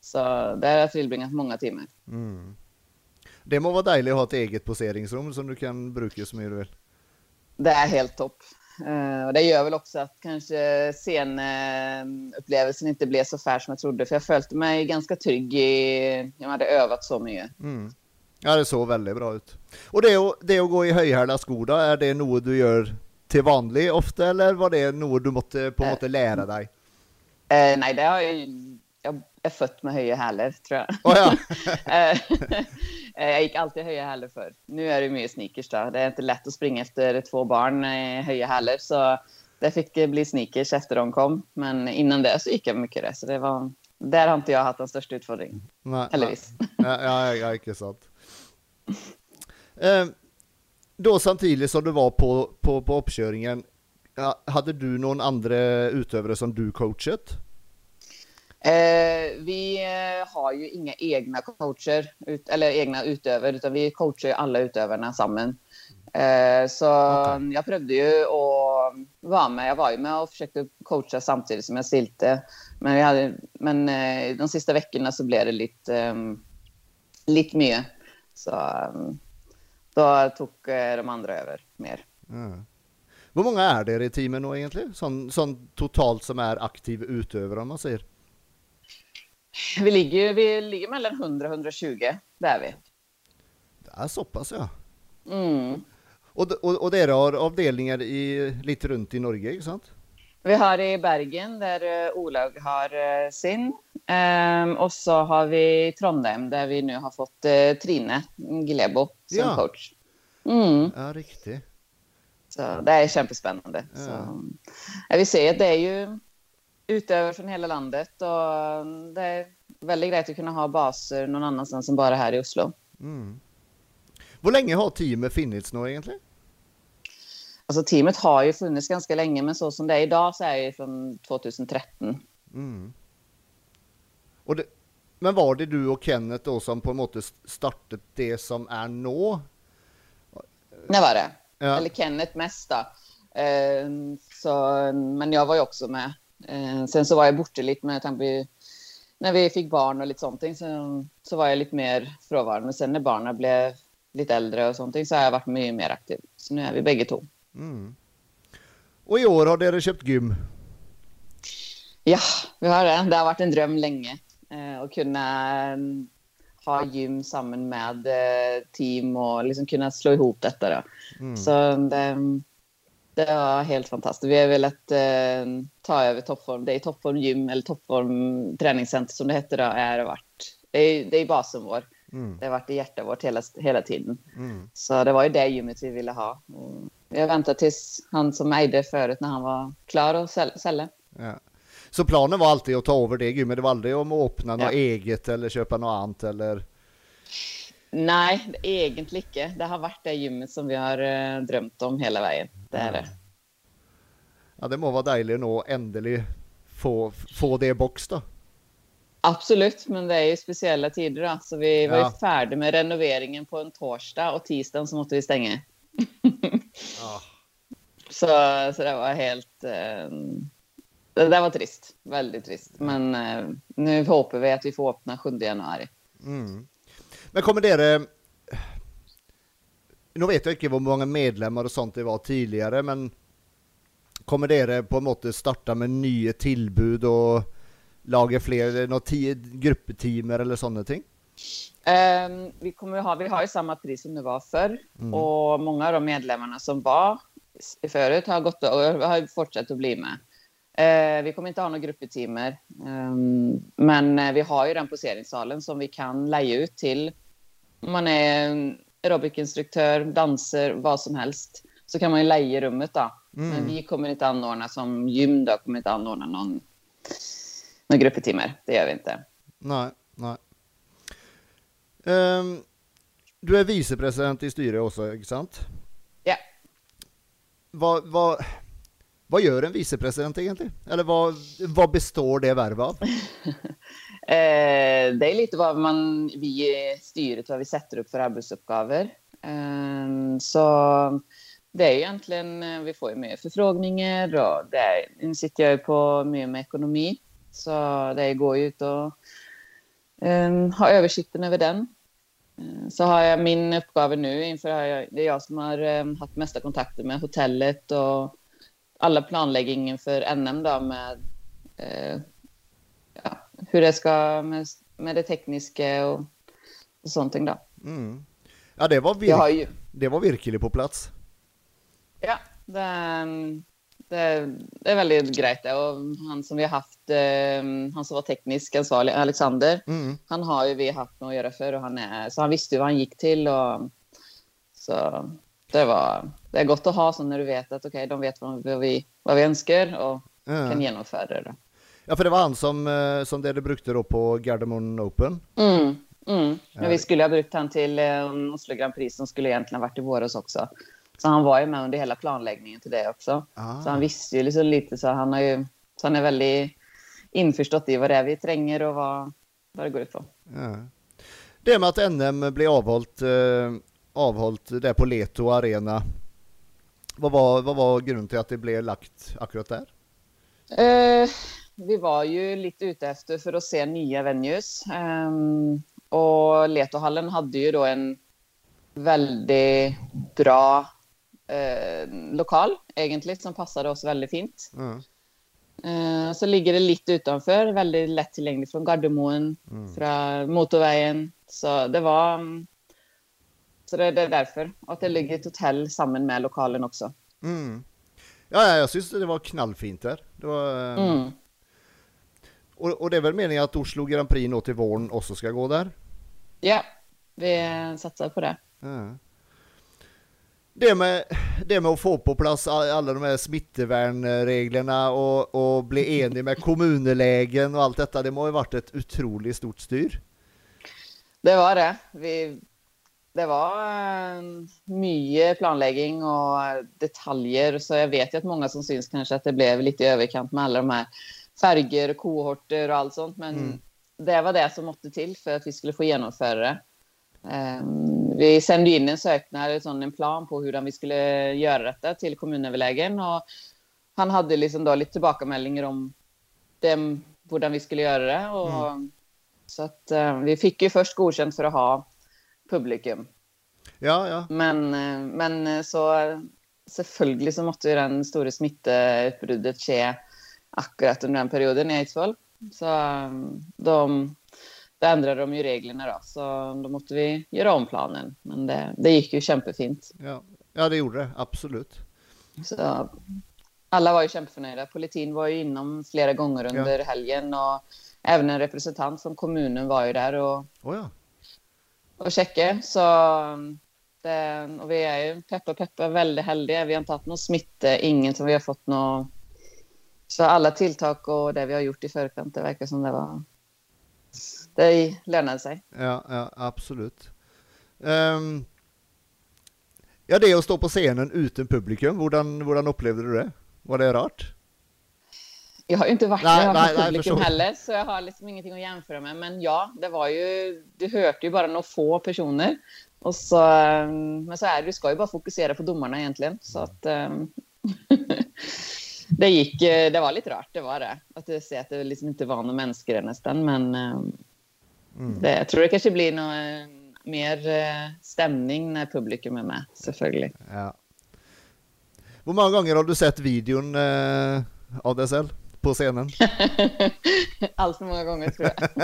Så där har jag tillbringat många timmar.
Mm. Det må vara dejligt att ha ett eget poseringsrum som du kan bruka mycket du vill.
Det är helt topp. Eh, och det gör väl också att kanske scenupplevelsen inte blev så fär som jag trodde. För jag följde mig ganska trygg i... Jag hade övat så mycket.
Mm. Ja, det såg väldigt bra ut. Och det, det att gå i höjhäla skor då, är det något du gör till vanlig ofta eller var det något du måste på något sätt lära dig?
Eh, nej, det har jag ju... Jag är född med höga hälar, tror jag.
Oh, ja. (laughs)
Eh, eh, jag gick alltid höga hälar för. Nu är det mycket sneakers då. Det är inte lätt att springa efter två barn i höga hälar. Så det fick bli sneakers efter de kom. Men innan det så gick jag mycket det. Så det var... Där har inte jag haft den största utfordringen.
Nej,
Heldigvis.
Ja, ja, ja, inte sant. Eh, då samtidigt som du var på, på, på uppkörningen, hade du någon andra utövare som du coachat?
Eh, vi eh, har ju inga egna coacher, ut, eller egna utövare, utan vi coachar ju alla utövarna samman. Eh, så
Okej.
jag prövade ju att vara med. Jag var ju med och försökte coacha samtidigt som jag stilte. Men, vi hade, men eh, de sista veckorna så blev det lite, eh, lite mycket. Så eh, då tog eh, de andra över mer.
Ja. Hur många är det i teamen egentligen? Sån, sån totalt som är aktiv utövare om man säger?
Vi ligger, vi ligger mellan 100 och 120, det är vi.
Det är så pass ja.
Mm.
Och, och, och det har avdelningar i, lite runt i Norge, inte sant?
Vi har i Bergen, där uh, Olaug har eh, sin. Ehm, och så har vi Trondheim, där vi nu har fått eh, Trine Glebo som
Ja.
coach. Mm.
Ja, riktigt.
Så det är jättespännande.
Ja.
Så, ja, vi ser att det är ju utövare från hela landet och mm, det är väldigt grejt att kunna ha baser någon annanstans än bara här i Oslo.
Mm. Hur länge har teamet funnits nu egentligen?
Alltså teamet har ju funnits ganska länge, men så som det är idag så är det från 2013.
Mm. Och det, men var det du och Kenneth då som på något sätt startade det som är nå?
Det var det.
Ja.
Eller Kenneth mest då. Eh, så, men jag var ju också med. Eh, sen så var jag borta lite med tanke när vi fick barn och lite sånt så, så var jag lite mer frånvarande. Men sen när barnen blev lite äldre och sånt så har jag varit mycket mer aktiv. Så nu är vi bägge två.
Mm. Och i år har dere köpt gym.
Ja, vi har det. Det har varit en dröm länge. Eh, att kunna eh, ha gym sammen med eh, team och liksom kunna slå ihop detta. Då.
Mm.
Så det, det var helt fantastiskt. Vi har velat eh, ta över toppform. Det är toppform gym eller toppform träningscenter som det heter. Då, är varit, det, är, det är basen vår.
Mm.
Det har varit i hjärtat vårt hela, hela tiden.
Mm.
Så det var ju det gymmet vi ville ha. Och vi har väntat tills han som ägde förut när han var klar att säl- sälja.
Ja. Så planen var alltid att ta över det gymmet, det var aldrig om att öppna något
Ja.
eget eller köpa något annat eller?
Nej, egentligen inte. Det har varit det gymmet som vi har eh, drömt om hela vägen. Det är det.
Ja, det må vara dejligt att äntligen få, få det i box då.
Absolut, men det är ju speciella tider. Då. Så vi var
Ja.
ju färdiga med renoveringen på en torsdag och tisdagen så måste vi stänga. (laughs)
Ja.
Så, så det var helt... Eh, det där var trist. Väldigt trist. Men eh, nu hoppas vi att vi får öppna 7 januari.
Mm. Men kommer det... Nu vet jag inte hur många medlemmar och sånt det var tidigare, men kommer det på något sätt starta med nya tillbud och laga fler, något tio gruppeteamer eller sådana ting?
Ehm, vi, kommer ha, vi har ju samma pris som det var förr. Och många av de medlemmarna som var förut har gått och har fortsatt att bli med. Eh, vi kommer inte ha några gruppeteamer. Ehm, men eh, vi har ju den poseringssalen som vi kan leja ut till man är en aerobicinstruktör, danser, vad som helst. Så kan man ju leja rummet då. Men vi kommer inte anordna som gym då, kommer inte anordna någon, någon gruppeteamer. Det gör vi inte.
Nej, nej. Ehm, du är vicepresident i styret också, inte sant?
Ja.
Vad, vad, vad gör en vicepresident egentligen? Eller vad, vad består det värv av? (laughs)
Eh, det är lite vad man, vi i styret, vad vi sätter upp för arbetsuppgifter. Eh, så det är egentligen, eh, vi får ju mer förfrågningar och det är, nu sitter jag ju på mycket med ekonomi. Så det går ju ut och eh, ha översikten över den. Ehm, så har jag min uppgave nu inför, jag- det är jag som har eh, haft mesta kontakter med hotellet och alla planläggningen för NM då med eh, hur det ska med, med det tekniska och, och sånt då.
Mm. Ja, det var, virk,
ju,
det var virkelig på plats.
ja, det, det, det är väldigt grejt det. Och han som vi har haft, eh, han som var teknisk ansvarig, Alexander,
Mm.
han har ju vi haft med att göra för och han är, så han visste ju vad han gick till och så det var, det är gott att ha så när du vet att okej, de vet vad vi, vad vi önskar och
Ja.
kan genomföra det.
Ja, för det var han som, eh, som det du brukte då på Gardermoen Open.
Mm, mm. Men vi skulle ha brukt han till eh, Oslo Grand Prix som skulle egentligen ha varit i våras också. Så han var ju med under hela planläggningen till det också.
Ah.
Så han visste ju liksom lite så han har ju, så han är väldigt införstått i vad det är vi tränger och vad, vad det går ut på.
Ja. Det med att NM blev avhållt, eh, avhållt där på Leto Arena. Vad var, vad var grunden till att det blev lagt akkurat där?
Eh, vi var ju lite ute efter för att se nya venues. Ehm, och Letohallen hade ju då en väldigt bra eh, lokal egentligen som passade oss väldigt fint.
Ja.
Eh, så ligger det lite utanför, väldigt lätt tillgängligt från Gardermoen, från motorvägen. Så det var... mm, Så det, det är därför. Och att det ligger ett hotell samman med lokalen också.
Mm. Ja, ja, jag syns det var knallfint där. Det var, eh,
Mm.
Och, och det är väl meningen att Oslo Grand Prix nå till våren också ska gå där?
Ja, vi satsar på det.
Ja. Det med, det med att få på plats all- alla de här smittvärnreglerna och, och bli enig med kommunelägen och allt detta, det må ju varit ett otroligt stort styr.
Det var det. Vi, det var eh, mycket planläggning och detaljer. Så jag vet ju att många som syns kanske att det blev lite i överkant med alla de här färger kohorter och allt sånt. Men
Mm.
det var det som måste till för att vi skulle få genomföra det. Ehm, vi sände in en eller sån, en plan på hur vi skulle göra detta till kommunöverlägen. Och han hade liksom då lite tillbakameldingar om dem, hur vi skulle göra det. Och, Så att eh, vi fick ju först godkänt för att ha publikum.
Ja, ja.
Men, eh, men eh, så selvfølgelig så måtte jo den store smitteutbruddet skje akkurat under den perioden i Eidsvoll. Så eh, da, då ändrade de ju reglerna då, så då måste vi göra om planen. Men det, det gick ju kämpefint.
Ja. ja, det gjorde det, absolut.
Så alla var ju kämpeförnöjda. Politin var ju inom flera gånger under ja. helgen och även en representant från kommunen var ju där och,
oh ja.
och checkade. Så det, och vi är ju peppa peppa väldigt heldiga. Vi har inte haft någon smitta, ingen som vi har fått något. Så alla tilltag och det vi har gjort i förkant, det verkar som det var det lönade sig.
Ja, ja absolut. Um, ja, det att stå på scenen utan publikum, hur upplevde du det? Var det rart?
Jag har ju inte varit nej, nej, publikum nej, heller, så jag har liksom ingenting att jämföra med. Men ja, det var ju, du hörde ju bara några få personer. Och så, ehm, men så är det, du ska ju bara fokusera på domarna egentligen. Så att, um, (laughs) det gick, eh, det var lite rart, det var det. Att ser att det liksom inte var några människor nästan, men um, mm. det, jag tror det kanske blir något eh, mer eh, stämning när publikum är med, selvfølgelig.
Ja. Hur många gånger har du sett videon eh, av dig själv på scenen? (laughs)
Allt för många gånger tror jag. (laughs)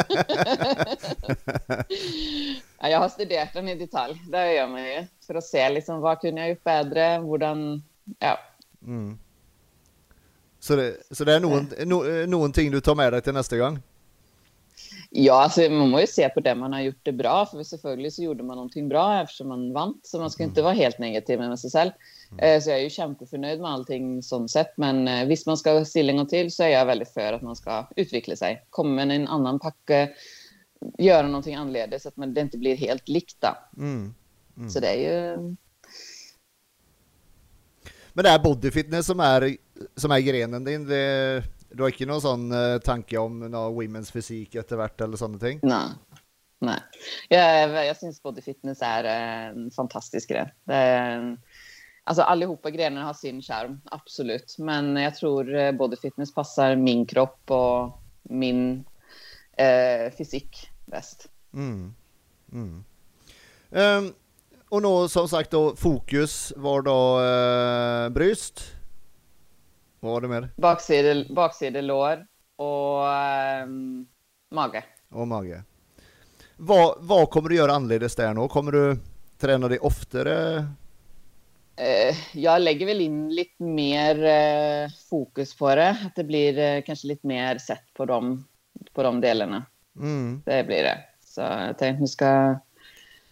ja, jag har studerat den i detalj, det gör man ju. För att se liksom, vad kunde jag gjort bättre, hur, ja. Mm.
Så, det, så det är någon, no, någonting du tar med dig till nästa gång?
Ja, alltså, man måste ju se på det man har gjort det bra, för selvfølgelig så gjorde man någonting bra eftersom man vann, så man ska inte vara helt negativ med sig själv. Mm. Så jag är ju kämpeförnöjd med allting sånt sett, men eh, visst man ska stilla en gång till så är jag väldigt för att man ska utveckla sig, komma med en annan packe, göra någonting annorlunda så att man, det inte blir helt likt. Mm. Mm. Så det är ju...
Men det är bodyfitness som är, som är grenen din, det du har inte någon sån uh, tanke om någon women's fysik eftervärt eller sådana ting?
Nej. Nej. Jag, jag syns body fitness är en fantastisk grej. En, alltså allihopa grejerna har sin charm, absolut. Men jag tror eh, body fitness passar min kropp och min eh, fysik bäst. Mm.
Mm. Um, och nu som sagt då fokus var då eh, bryst vad var det mer?
Bakside, baksidelår och um, mage.
Och mage. Vad, vad kommer du göra annorlunda där nu? Kommer du träna dig oftare?
Uh, jag lägger väl in lite mer uh, fokus på det. Att det blir uh, kanske lite mer sett på de, på de delarna. Mm. Det blir det. Så jag tänkte nu ska...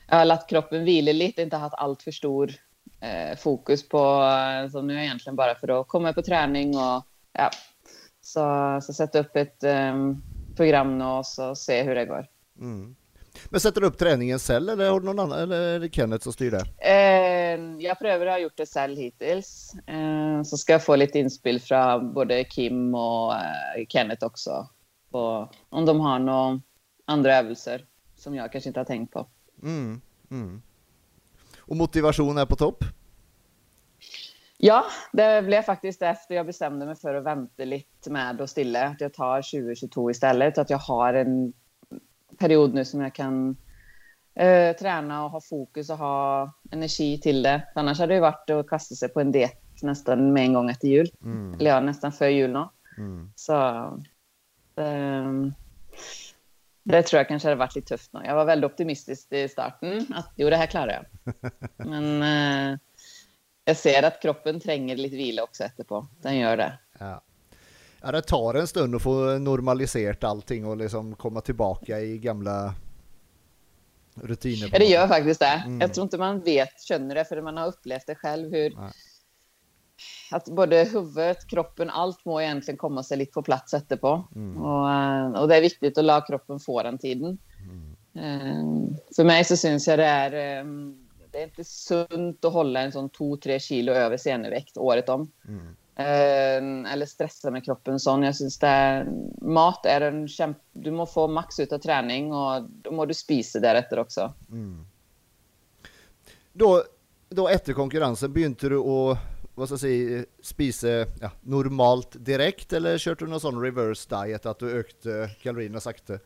Jag har lagt kroppen vila lite, inte haft allt för stor eh, fokus på, eh, som nu är egentligen bara för att komma på träning och ja, så, så sätta upp ett um, program och så se hur det går. Mm.
Men sätter du upp träningen själv eller har du någon annan, eller är det Kenneth som styr det?
Eh, jag prövar att ha gjort det själv hittills. Eh, så ska jag få lite inspel från både Kim och eh, Kenneth också. På, om de har några andra övningar som jag kanske inte har tänkt på. Mm, mm.
Och motivation är på topp?
Ja, det blev faktiskt efter jag bestämde mig för att vänta lite med att stilla. Att jag tar 2022 istället. Att jag har en period nu som jag kan eh, träna och ha fokus och ha energi till det. För annars hade det varit att kasta sig på en diet nästan med en gång efter jul. Mm. Eller ja, nästan för jul nu. Mm. Så eh, det tror jag kanske hade varit lite tufft nu. Jag var väldigt optimistisk i starten. Att jo, det här klarar jag. (laughs) Men eh, jag ser att kroppen tränger lite vila också efterpå. Den gör det.
Ja. ja, det tar en stund att få normaliserat allting och liksom komma tillbaka i gamla rutiner.
Ja, det gör faktiskt det. Mm. Jag tror inte man vet, känner det, för man har upplevt det själv hur ja. Att både huvudet, kroppen, allt må egentligen komma sig lite på plats efterpå. Mm. Och, eh, och det är viktigt att låta kroppen få den tiden. Mm. Um, för mig så syns jag det är um, det är inte sunt att hålla en sån 2-3 kilo över senevikt året om. Mm. Eh, eller stressa med kroppen sån. Jag syns det mat är en kämpe... Du måste få max ut av träning och då må du spisa därefter också. Mm.
Då, då efter konkurrensen begynte du att vad ska jag säga, spisa ja, normalt direkt eller körde du någon sån reverse diet att du ökade kalorierna sakta?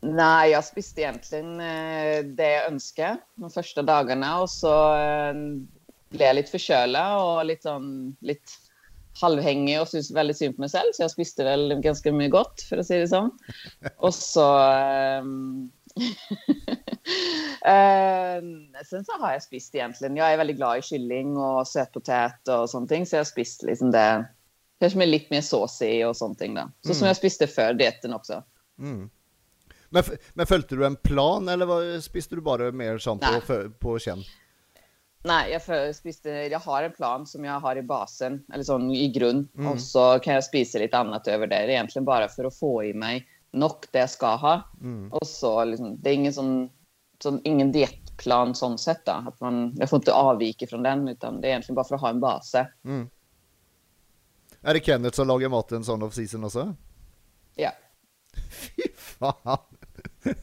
Nej, jag spiste egentligen eh, det jag önskade de första dagarna och så eh, blev jag lite förkölad och lite, sån, lite halvhängig och syns väldigt synd på mig själv, så jag spiste väl ganska mycket gott, för att säga det så. (laughs) Och så... Uh, (laughs) sen så har jag spist egentligen. Jag är väldigt glad i kylling och sötpotat och sånt, så jag har spist liksom det. Kanske med lite mer sås i och sånt. Då. Så mm. som jag spiste för dieten också. Mm.
Men, men följde du en plan eller var, spiste du bara mer sånt på, på känn?
Nej, jag, för, spiste, jag har en plan som jag har i basen, eller sån i grund. Mm. Och så kan jag spisa lite annat över det. Det är egentligen bara för att få i mig nog det jag ska ha. Mm. Och så liksom, det är ingen sån, sån, ingen dietplan sån sätt då. Att man, jag får inte avvika från den, utan det är egentligen bara för att ha en bas. Mm.
Är det Kenneth som lagar maten sån of season också?
Ja. (laughs)
Fy fan! (laughs)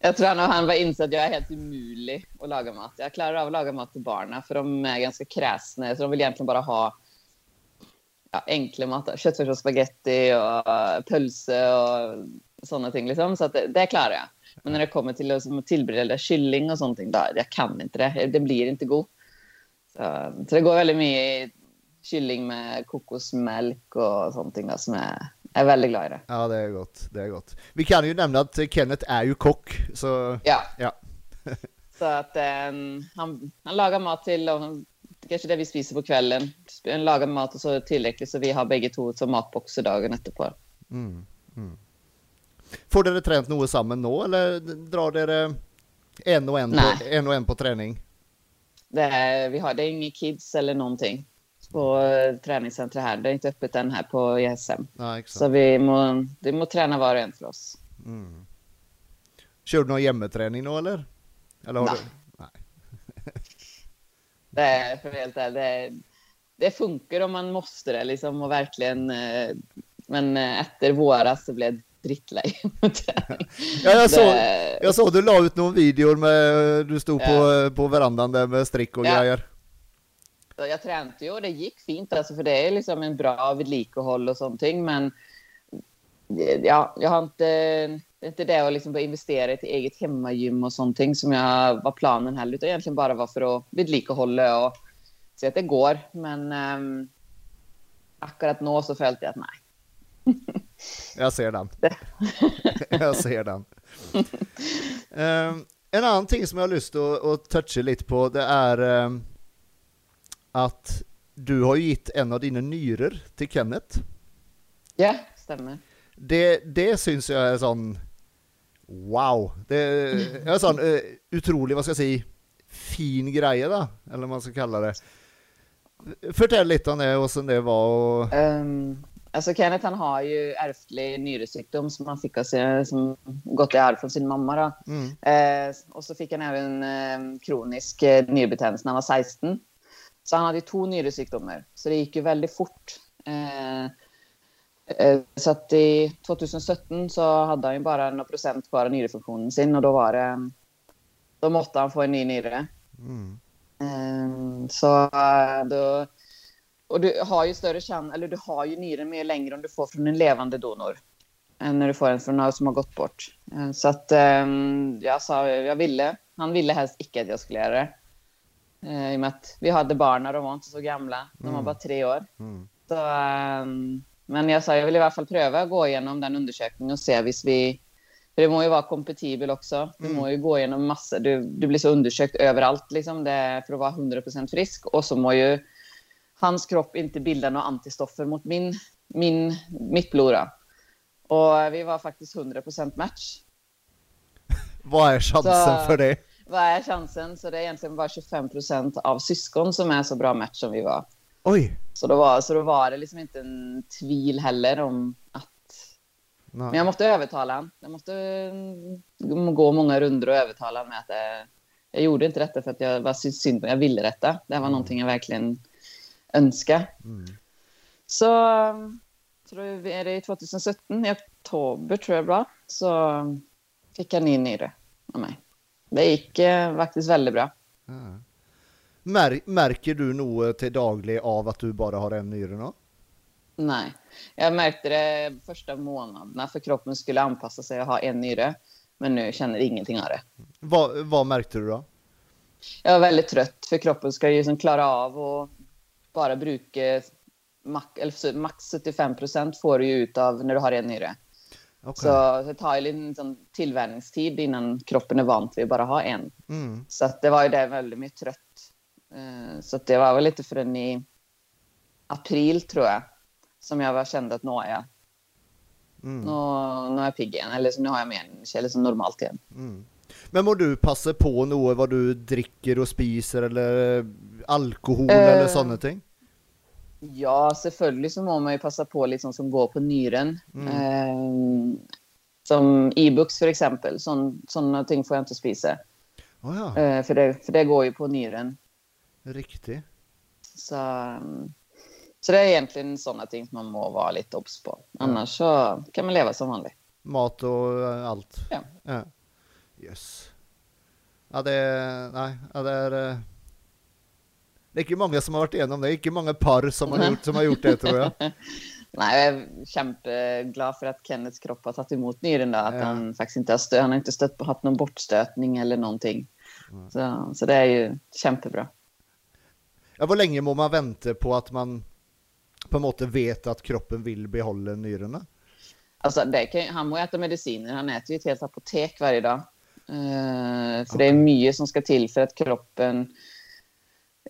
jag tror att han var insett att jag är helt umulig att laga mat. Jag klarar av att laga mat till barnen för de är ganska kräsna. Så de vill egentligen bara ha ja, enkla mat. Köttfärs och spagetti och pölse och sådana ting. Liksom. Så att det, det klarar jag. Men när det kommer till att tillbereda kylling och sånt, då, jag kan inte det. Det blir inte god. Så, så det går väldigt mycket kylling med kokosmjölk och sånt då, som är jag är väldigt glad i det.
Ja, det är gott. Det är gott. Vi kan ju nämna att Kenneth är ju kock, så...
Ja. (laughs) ja. så att um, han, han lagar mat till och kanske det vi spiser på kvällen. Han lagar mat och så tillräckligt så vi har bägge två som matboxer dagen efterpå. Mm, mm.
Får dere tränat något samman nå, eller drar dere en och en, på, en och en på träning?
Det är, vi har, det är inga kids eller någonting på eh, träningscentret här. Det är inte öppet än här på ESM. Ja, så vi må, det må träna var och en för oss. Mm.
Kör du någon hemmeträning då eller? eller har
Nej. Du... Nej. (laughs) det är för helt ärligt, det, det funkar om man måste det liksom och verkligen. Eh, men eh, efter våras så blev det drittlej (laughs)
ja, jag, såg, jag såg du la ut någon video med du stod ja. på, på verandan där med strick och ja. grejer
jag tränade ju och det gick fint alltså för det är liksom en bra vedlikehåll och sånt men ja, jag har inte, det är inte det att liksom investera i ett eget hemmagym och sånt som jag var planen heller utan egentligen bara var för att vedlikehålla och se att det går men um, akkurat nu så följde jag att nej. (laughs)
jag ser den. (laughs) jag ser den. Um, en annan ting som jag har lust att, att toucha lite på det är um, att du har ju gett en av dina nyror till Kenneth.
Ja, stämmer.
Det, det syns jag är sån wow. Det är en sån uh, otrolig, vad ska jag säga, fin grej då, eller vad man ska kalla det. Förtäll lite om det och sen det var och...
Um, alltså Kenneth han har ju ärftlig nyresjukdom som han fick av sig, som gått i arv från sin mamma då. Mm. Uh, och så fick han även uh, kronisk uh, nyrebetänelse när han var 16. Så han hade två nyresjukdomar, så det gick ju väldigt fort. Eh, eh så att i 2017 så hade han ju bara några procent kvar av nyrefunktionen sin och då var det, då måste han få en ny nyre. Mm. Eh, så då, och du har ju större chans, eller du har ju nyren mer längre om du får från en levande donor än när du får en från någon som har gått bort. Så att jag sa, jag ville, han ville helst icke att jag skulle göra det. Eh, I och med att vi hade barn när de var inte så gamla. De var mm. bara tre år. Mm. Så, men jag sa jag vill i alla fall pröva att gå igenom den undersökningen och se hvis vi... För det må ju vara kompatibel också. Du mm. må ju gå igenom massor. Du, du blir så undersökt överallt liksom, det, för att vara 100% frisk. Och så må ju hans kropp inte bilda några antistoffer mot min, min, mitt blod. Och vi var faktiskt 100% match. (laughs)
Vad är chansen så, för det?
vad är chansen? Så det är egentligen bara 25 procent av syskon som är så bra match som vi var.
Oj!
Så då var, så då var det liksom inte en tvil heller om att... Nej. Men jag måste övertala honom. Jag måste mm, gå många runder och övertala honom med att det, eh, jag gjorde inte detta för att jag var synd på Jag ville detta. Det var mm. någonting jag verkligen önskade. Mm. Så, så då är det 2017, i oktober tror jag bra, så fick han in i det av mig. Det gick eh, faktiskt väldigt bra. Ja.
Mär, märker du nog till daglig av att du bara har en nyre?
Nej, jag märkte det första månaderna för kroppen skulle anpassa sig och ha en nyre. Men nu känner ingenting av det.
Vad, vad märkte du då?
Jag var väldigt trött för kroppen ska ju liksom klara av och bara eller så max 75 procent får du ut av när du har en nyre.
Ok.
Så det tar ju en sån tillvänjningstid innan kroppen är vant vid att bara ha en.
Mm.
Så det var ju det väldigt mycket trött. Eh, Så det var väl lite förrän i april tror jag som jag var kände att nu är jag,
Mm.
nu, nu är jag pigg igen. Eller så nu har jag mer eller som normalt igen.
Mm. Men må du passe på noe vad du dricker och spiser, eller alkohol,
Eh.
eller sånne ting?
Ja, selvfølgelig så må man ju passa på liksom som går på nyren. Eh, som e-books för exempel. Sådana ting får jag inte spisa.
Å ja,
Eh, för, det, för det går ju på nyren.
Riktig.
Så, mm, så det är egentligen sådana ting som man må vara lite obs på. Annars så kan man leva som vanligt.
Mat och eh, allt.
Ja.
Ja. Yes. Ja, det Nei, ja, det er eh, Det er ikke mange som har vært igjennom det. Ikke mange par som har gjort, som har gjort det, tror jeg. (laughs)
Nej, jag är kämpeglad för att Kennets kropp har tagit emot nyren. Då, att
Ja.
han faktiskt inte har, stö- han har inte stött, haft någon bortstötning eller någonting. Så, så det är ju kämpebra.
Ja, Hvor lenge må man vente på at man på en måte vet at kroppen vil beholde nyrene?
Alltså, det kan, han må äta mediciner. Han äter ju ett helt apotek varje dag. Eh, för det är mycket som ska till för att kroppen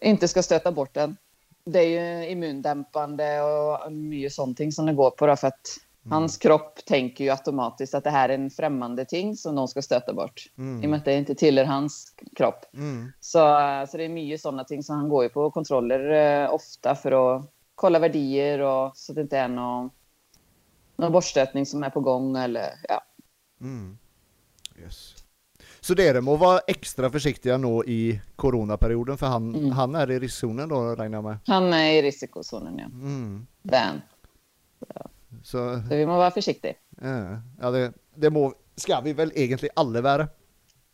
inte ska stöta bort den. Det är ju immundämpande och mycket sånt som det går på. Då, för att hans kropp tänker ju automatiskt att det här är en främmande ting som de ska stöta bort. I och med att det inte tillhör hans kropp.
Mm.
Så, så det är mycket sådana ting som han går ju på kontroller eh, ofta för att kolla värdier och så att det inte är någon, någon bortstötning som är på gång eller ja.
Mm. Yes. Så dere må være ekstra forsiktige nå i koronaperioden, for han,
Mm.
han er i risiksonen da, regner jeg med?
Han är i risikozonen ja.
Mm.
Det är han.
Så
Så vi må vara försiktiga.
ja, det, det må, skal vi vel egentlig alle være.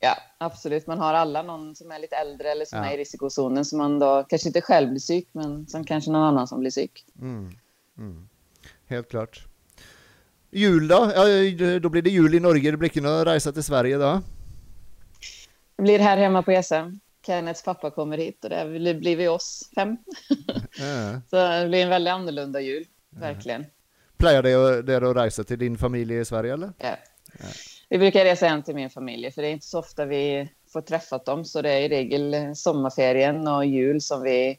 Ja, absolut. Man har alla någon som är lite äldre eller som
Ja.
är i risikozonen som man då kanske inte själv blir psyk men som kanske någon annan som blir psyk.
Mm. Mm. Helt klart. Jul, da? Ja, da blir det jul i Norge. Det blir ikke noe reise til Sverige da?
Det blir här hemma på SM. Kennets pappa kommer hit och det blir vi oss fem.
Eh. (laughs)
Så det blir en väldigt annorlunda jul. Verkligen.
Pleier dere dere å reise til din familie i Sverige, eller?
Ja. Vi brukar resa hem till min familj, för det är inte så ofta vi får träffat dem. Så det är i regel sommarferien och jul som vi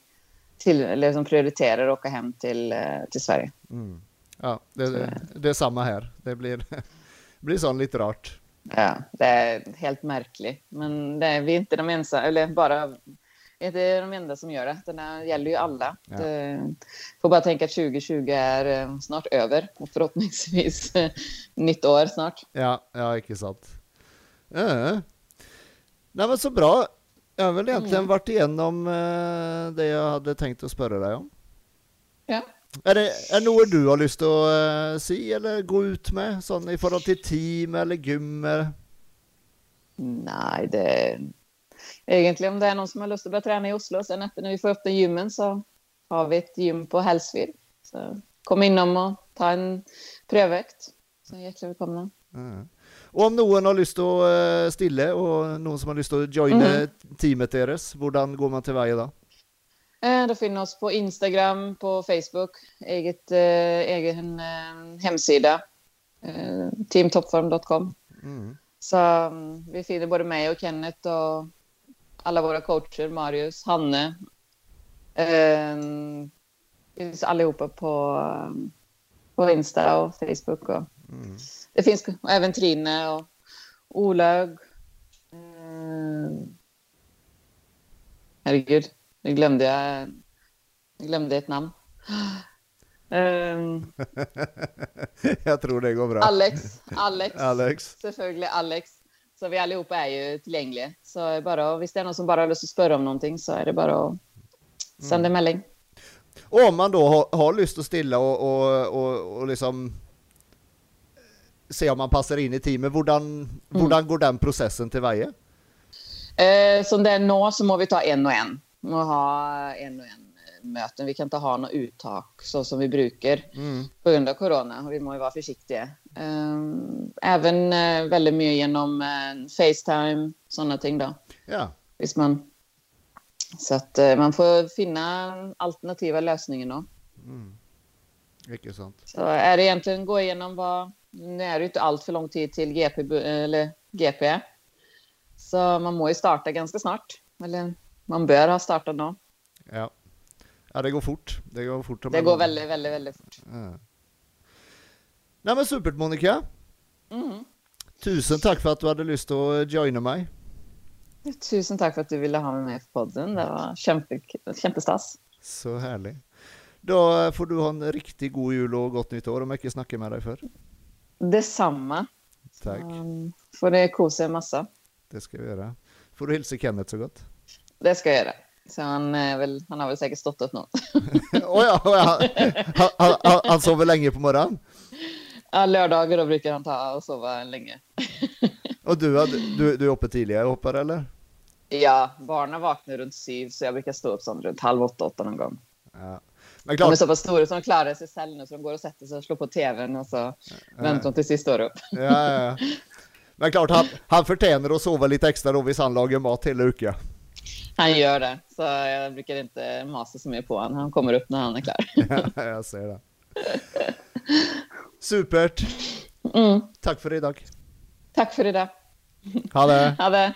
till, eller som prioriterar att åka hem till, eh, till Sverige.
Mm. Ja, det, det, det är samma här. Det blir, det (laughs) blir sånn litt rart.
Ja, det är helt märkligt. Men det är, vi inte de ensamma, eller bara inte de enda som gör det. Den här gäller ju alla.
Ja.
Det, får bara tänka att 2020 är eh, snart över och förhoppningsvis eh, nytt år snart.
Ja, ja ikke sant. Eh. Nei, men så bra. Jeg har vel egentlig
Mm.
vært igjennom eh, det jeg hadde tenkt å spørre deg om.
Ja.
Er det, er det noe du har til å eh, si eller gå ut med, sånn i forhold til team eller gym? Eller?
Nej, det... Egentligen om det är någon som har lust att börja träna i Oslo sen efter när vi får upp den gymmen så har vi ett gym på Hälsvid. Så kom inom och ta en prövökt. Så hjärtligt välkomna.
Eh. Og om noen har til å eh, stille, og noen som har lyst til å joine teamet deres, hvordan går man til veie da?
Eh, Då finner oss på Instagram, på Facebook, eget, eh, egen hemsida. Teamtopform.com.
Mm.
Så mm, vi finner både mig och Kenneth och alla våra coacher, Marius, Hanne. Eh, finns allihopa på, på Insta och Facebook. Och
Mm.
det finns även Trine och Olaug. Eh, herregud, nu glömde jag, jag glömde ett namn. (laughs) Eh,
Jeg tror det går bra.
Alex, Alex.
Alex.
Selvfølgelig Alex. Så vi allihopa är ju tillgängliga. Så bara, om det är någon som bara har lust att spöra om någonting så är det bara att sända melding.
Og om man da har, har til å stille og, og, og, og liksom se om man passer inn i teamet, hvordan, hvordan går den prosessen til veie?
Eh, som det är nu så må vi ta en och en. Må ha en och en eh, möten. Vi kan inte ha något uttag så som vi brukar
Mm.
på grund av corona. Och vi må ju vara försiktiga. Eh, även eh, väldigt mycket genom eh, Facetime, sådana ting då.
Ja.
Hvis man Så att eh, man får finna alternativa lösningar då.
Mm. Ikke sant.
Så är det egentligen gå igenom vad... Nu är det inte allt för lång tid till GP, eller GP. Så man må ju starta ganska snart. Eller man bör ha startat då.
Ja. Ja, det går fort. Det går fort.
Det går väldigt, väldigt, väldigt fort.
Ja. Nei, men supert, Monica.
Mm.
Tusen takk for at du hadde lyst til å joine meg.
Tusen tack för att du ville ha mig med på podden. Det var kämpe, kämpestas.
Så herlig. Da får du ha en riktig god jul og godt nytt år, jeg ikke snakker med deg før.
Detsamma.
Takk.
Um, får det kosa en massa.
Det skal vi gjøre. Får du hilse Kenneth så godt.
Det ska jag göra. Så han, är väl, han har väl säkert stått upp något. (laughs)
Å ja, å ja. Han, han, han, han sover lenge på morgenen?
Ja, lördagar då brukar han ta och sova länge. (laughs)
Og du, du, du er oppe tidlig, jeg håper, eller?
Ja, barnen vaknar runt syv så jag brukar stå upp sånt runt halv åtta, åtta någon gång.
Ja. Men
De är
klart,
så pass stora så de klarar sig själva nu så de går och sätter sig och slår på tvn och så väntar de till sist står upp.
ja, ja, ja. (laughs) Men klart, han, han fortjener å sove litt ekstra da hvis han lager mat hele uka.
Han gör det, så jag brukar inte masa så mycket på honom. Han kommer upp när han är klar. (laughs)
Ja, jeg ser det. Supert.
Mm.
Takk for i dag.
Tack för idag.
Ha det.
Ha det.